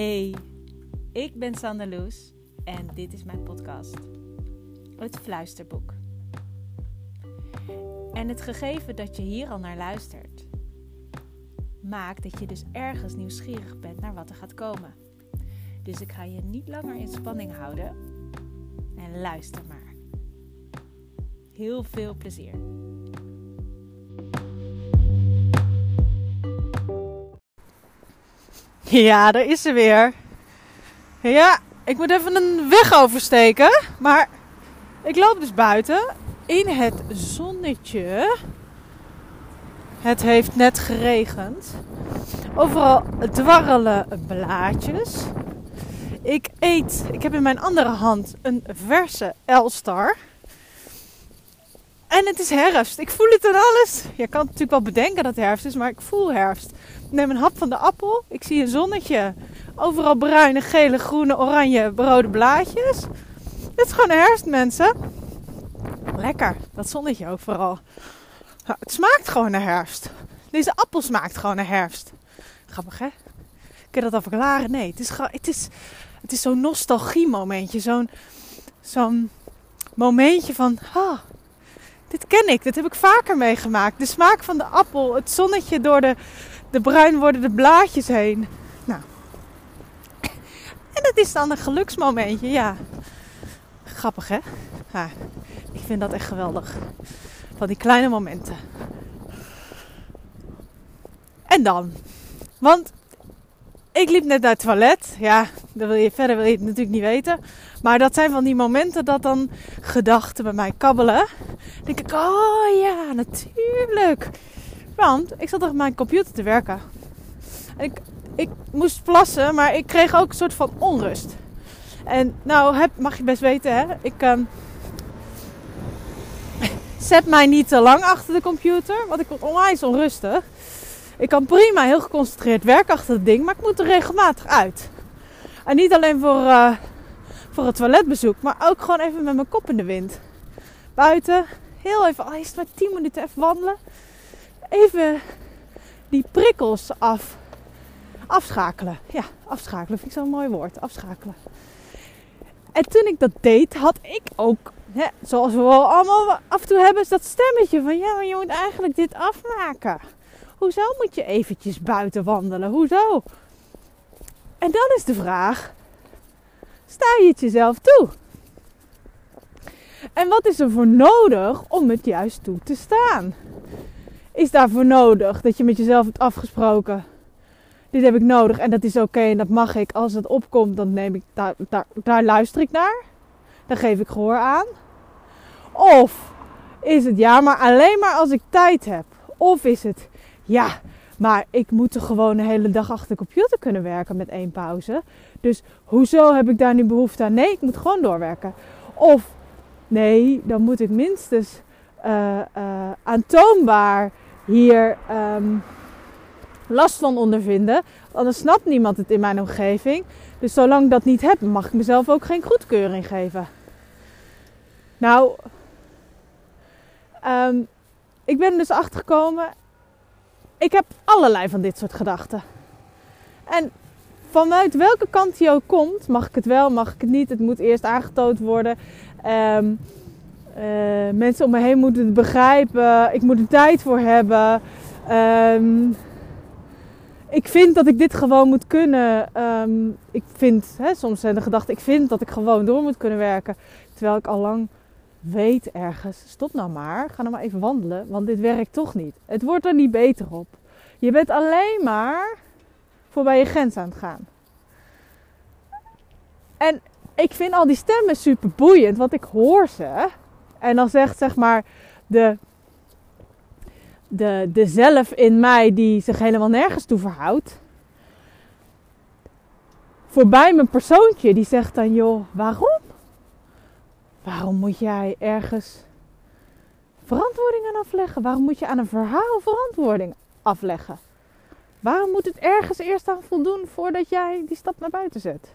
Hey, ik ben Sander Loes en dit is mijn podcast, Het Fluisterboek. En het gegeven dat je hier al naar luistert, maakt dat je dus ergens nieuwsgierig bent naar wat er gaat komen. Dus ik ga je niet langer in spanning houden en luister maar. Heel veel plezier. Ja, daar is ze weer. Ja, ik moet even een weg oversteken. Maar ik loop dus buiten in het zonnetje. Het heeft net geregend. Overal dwarrelen blaadjes. Ik eet, ik heb in mijn andere hand een verse Elstar. En het is herfst. Ik voel het aan alles. Je kan natuurlijk wel bedenken dat het herfst is, maar ik voel herfst. Ik neem een hap van de appel. Ik zie een zonnetje. Overal bruine, gele, groene, oranje, rode blaadjes. Het is gewoon herfst, mensen. Lekker. Dat zonnetje ook vooral. Nou, het smaakt gewoon naar herfst. Deze appel smaakt gewoon naar herfst. Grappig, hè? Kun je dat al verklaren? Nee, het is, het is, het is zo'n nostalgie momentje. Zo'n zo'n momentje van... Oh, dit ken ik, dit heb ik vaker meegemaakt. De smaak van de appel, het zonnetje door de, de bruin wordende blaadjes heen. Nou. En dat is dan een geluksmomentje, ja. Grappig hè? Ik vind dat echt geweldig. Van die kleine momenten. En dan. Want ik liep net naar het toilet. Ja, dat wil je, verder wil je het natuurlijk niet weten. Maar dat zijn van die momenten dat dan gedachten bij mij kabbelen. Denk ik, oh ja, natuurlijk. Want ik zat op mijn computer te werken. En ik, ik moest plassen, maar ik kreeg ook een soort van onrust. En nou heb, mag je best weten, hè. Ik um, zet mij niet te lang achter de computer, want ik word onwijs onrustig. Ik kan prima heel geconcentreerd werken achter het ding, maar ik moet er regelmatig uit. En niet alleen voor, uh, voor het toiletbezoek, maar ook gewoon even met mijn kop in de wind. Buiten, heel even, al is het maar 10 minuten even wandelen. Even die prikkels af, afschakelen. Ja, afschakelen vind ik zo'n mooi woord. Afschakelen. En toen ik dat deed, had ik ook, hè, zoals we wel allemaal af en toe hebben, dat stemmetje van ja, maar je moet eigenlijk dit afmaken. Hoezo moet je eventjes buiten wandelen? Hoezo? En dan is de vraag: sta je het jezelf toe? En wat is er voor nodig om het juist toe te staan? Is daarvoor nodig dat je met jezelf hebt afgesproken? Dit heb ik nodig en dat is oké en dat mag ik. Als het opkomt, dan neem ik daar, daar, daar luister ik naar. Daar geef ik gehoor aan. Of is het ja, maar alleen maar als ik tijd heb? Of is het ja, maar ik moet er gewoon de hele dag achter de computer kunnen werken met één pauze. Dus hoezo heb ik daar nu behoefte aan? Nee, ik moet gewoon doorwerken. Of nee, dan moet ik minstens uh, aantoonbaar hier um, last van ondervinden. Anders snapt niemand het in mijn omgeving. Dus zolang ik dat niet heb, mag ik mezelf ook geen goedkeuring geven. Nou, um, ik ben dus achtergekomen ik heb allerlei van dit soort gedachten. En vanuit welke kant die ook komt, mag ik het wel, mag ik het niet. Het moet eerst aangetoond worden. Um, uh, mensen om me heen moeten het begrijpen. Ik moet er tijd voor hebben. Um, ik vind dat ik dit gewoon moet kunnen. Um, ik vind, hè, soms zijn de gedachten, ik vind dat ik gewoon door moet kunnen werken. Terwijl ik al lang weet ergens, stop nou maar, ga nou maar even wandelen, want dit werkt toch niet. Het wordt er niet beter op. Je bent alleen maar voorbij je grens aan het gaan. En ik vind al die stemmen super boeiend, want ik hoor ze. En dan zegt zeg maar de, de, de zelf in mij die zich helemaal nergens toe verhoudt. Voorbij mijn persoontje die zegt dan joh, waarom? Waarom moet jij ergens verantwoording aan afleggen? Waarom moet je aan een verhaal verantwoording afleggen? Waarom moet het ergens eerst aan voldoen voordat jij die stap naar buiten zet?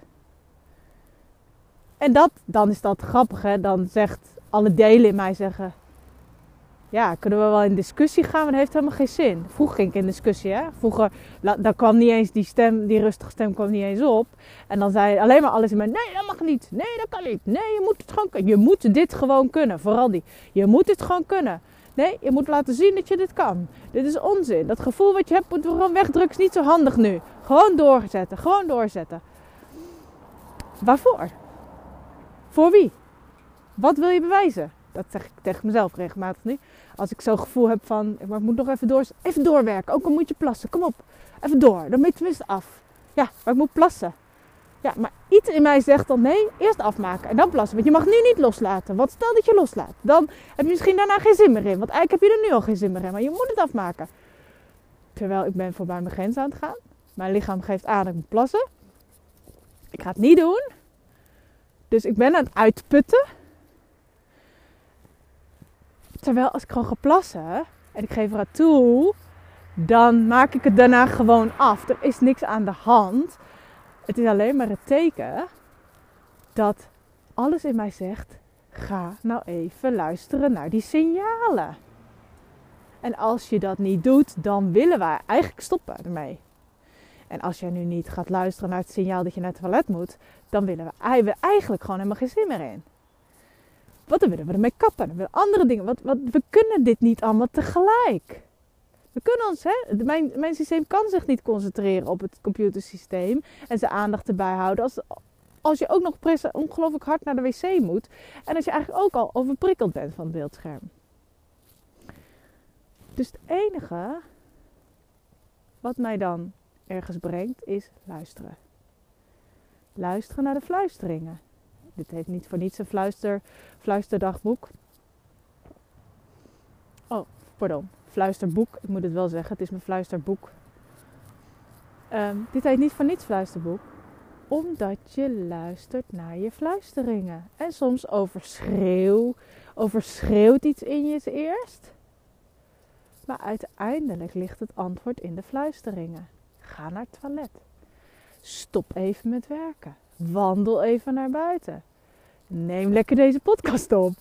En dat, dan is dat grappig, hè? Dan zegt alle delen in mij zeggen: ja, kunnen we wel in discussie gaan, maar dat heeft helemaal geen zin. Vroeger ging ik in discussie, hè. Vroeger, dan kwam niet eens die stem, die rustige stem kwam niet eens op. En dan zei alleen maar alles in mij, nee, dat mag niet. Nee, dat kan niet. Nee, je moet het gewoon kunnen. Je moet dit gewoon kunnen. Vooral die, je moet het gewoon kunnen. Nee, je moet laten zien dat je dit kan. Dit is onzin. Dat gevoel wat je hebt, moet gewoon wegdrukken. Is niet zo handig nu. Gewoon doorzetten. Gewoon doorzetten. Waarvoor? Voor wie? Wat wil je bewijzen? Dat zeg ik tegen mezelf regelmatig nu. Als ik zo'n gevoel heb van, ik moet nog even, door, even doorwerken. Ook al moet je plassen. Kom op. Even door. Dan ben je tenminste af. Ja, maar ik moet plassen. Ja, maar iets in mij zegt dan nee, eerst afmaken en dan plassen. Want je mag nu niet loslaten. Want stel dat je loslaat, dan heb je misschien daarna geen zin meer in. Want eigenlijk heb je er nu al geen zin meer in, maar je moet het afmaken. Terwijl ik ben voorbij mijn grens aan het gaan. Mijn lichaam geeft aan dat ik moet plassen. Ik ga het niet doen. Dus ik ben aan het uitputten. Terwijl als ik gewoon ga plassen en ik geef er toe, dan maak ik het daarna gewoon af. Er is niks aan de hand. Het is alleen maar het teken dat alles in mij zegt: ga nou even luisteren naar die signalen. En als je dat niet doet, dan willen wij eigenlijk stoppen ermee. En als jij nu niet gaat luisteren naar het signaal dat je naar het toilet moet, dan willen we eigenlijk gewoon helemaal geen zin meer in. Wat dan willen we ermee kappen? Dan willen andere dingen. Wat, we kunnen dit niet allemaal tegelijk. We kunnen ons, hè, mijn, systeem kan zich niet concentreren op het computersysteem en zijn aandacht erbij houden. Als, als je ook nog ongelooflijk hard naar de wc moet en als je eigenlijk ook al overprikkeld bent van het beeldscherm. Dus het enige wat mij dan ergens brengt is luisteren. Luisteren naar de fluisteringen. Dit heet niet voor niets een fluister, fluisterdagboek. Oh, pardon fluisterboek. Ik moet het wel zeggen, het is mijn fluisterboek. Ehm, dit heet niet van niets fluisterboek. Omdat je luistert naar je fluisteringen. En soms overschreeuw, overschreeuwt iets in je eerst. Maar uiteindelijk ligt het antwoord in de fluisteringen. Ga naar het toilet. Stop even met werken. Wandel even naar buiten. Neem lekker deze podcast op.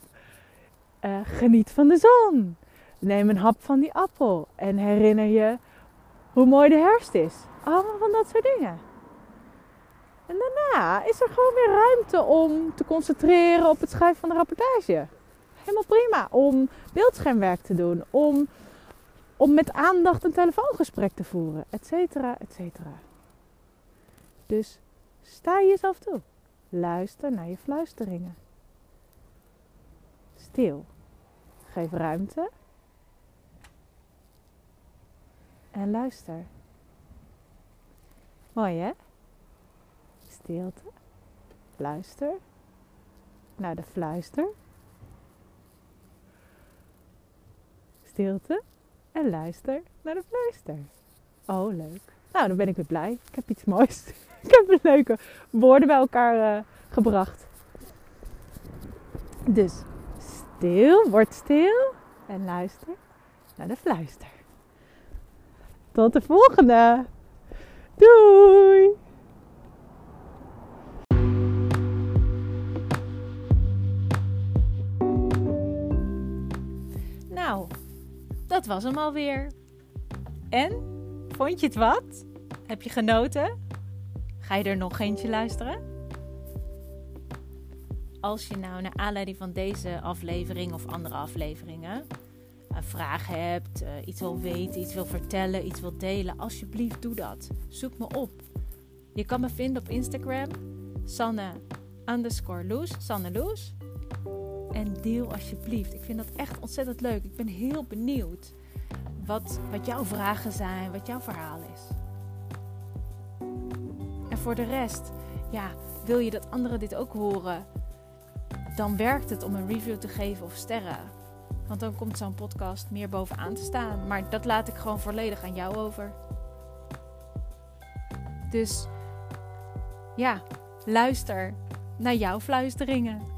Uh, geniet van de zon. Neem een hap van die appel en herinner je hoe mooi de herfst is. Allemaal van dat soort dingen. En daarna is er gewoon weer ruimte om te concentreren op het schrijven van de rapportage. Helemaal prima om beeldschermwerk te doen, om, om met aandacht een telefoongesprek te voeren, et cetera, et cetera. Dus sta jezelf toe. Luister naar je fluisteringen. Stil. Geef ruimte en luister. Mooi hè? Stilte. Luister naar de fluister. Stilte en luister naar de fluister. Oh, leuk. Nou, dan ben ik weer blij. Ik heb iets moois. ik heb leuke woorden bij elkaar uh, gebracht. Dus stil, word stil en luister naar de fluister. Tot de volgende. Doei! Nou, dat was hem alweer. En? Vond je het wat? Heb je genoten? Ga je er nog eentje luisteren? Als je nou naar aanleiding van deze aflevering of andere afleveringen een vraag hebt, uh, iets wil weten, iets wil vertellen, iets wil delen, alsjeblieft doe dat. Zoek me op. Je kan me vinden op Instagram, Sanne underscore Loes, Sanne Loes. En deel alsjeblieft. Ik vind dat echt ontzettend leuk. Ik ben heel benieuwd wat, wat jouw vragen zijn, wat jouw verhaal is. En voor de rest, ja, wil je dat anderen dit ook horen? Dan werkt het om een review te geven of sterren. Want dan komt zo'n podcast meer bovenaan te staan. Maar dat laat ik gewoon volledig aan jou over. Dus ja, luister naar jouw fluisteringen.